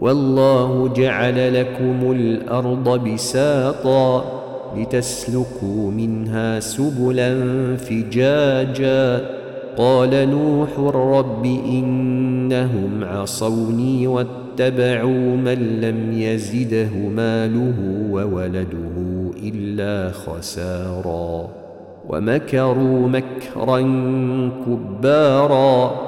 والله جعل لكم الأرض بساطا لتسلكوا منها سبلا فجاجا. قال نوح رب إنهم عصوني واتبعوا من لم يزده ماله وولده إلا خسارا. ومكروا مكرا كبارا.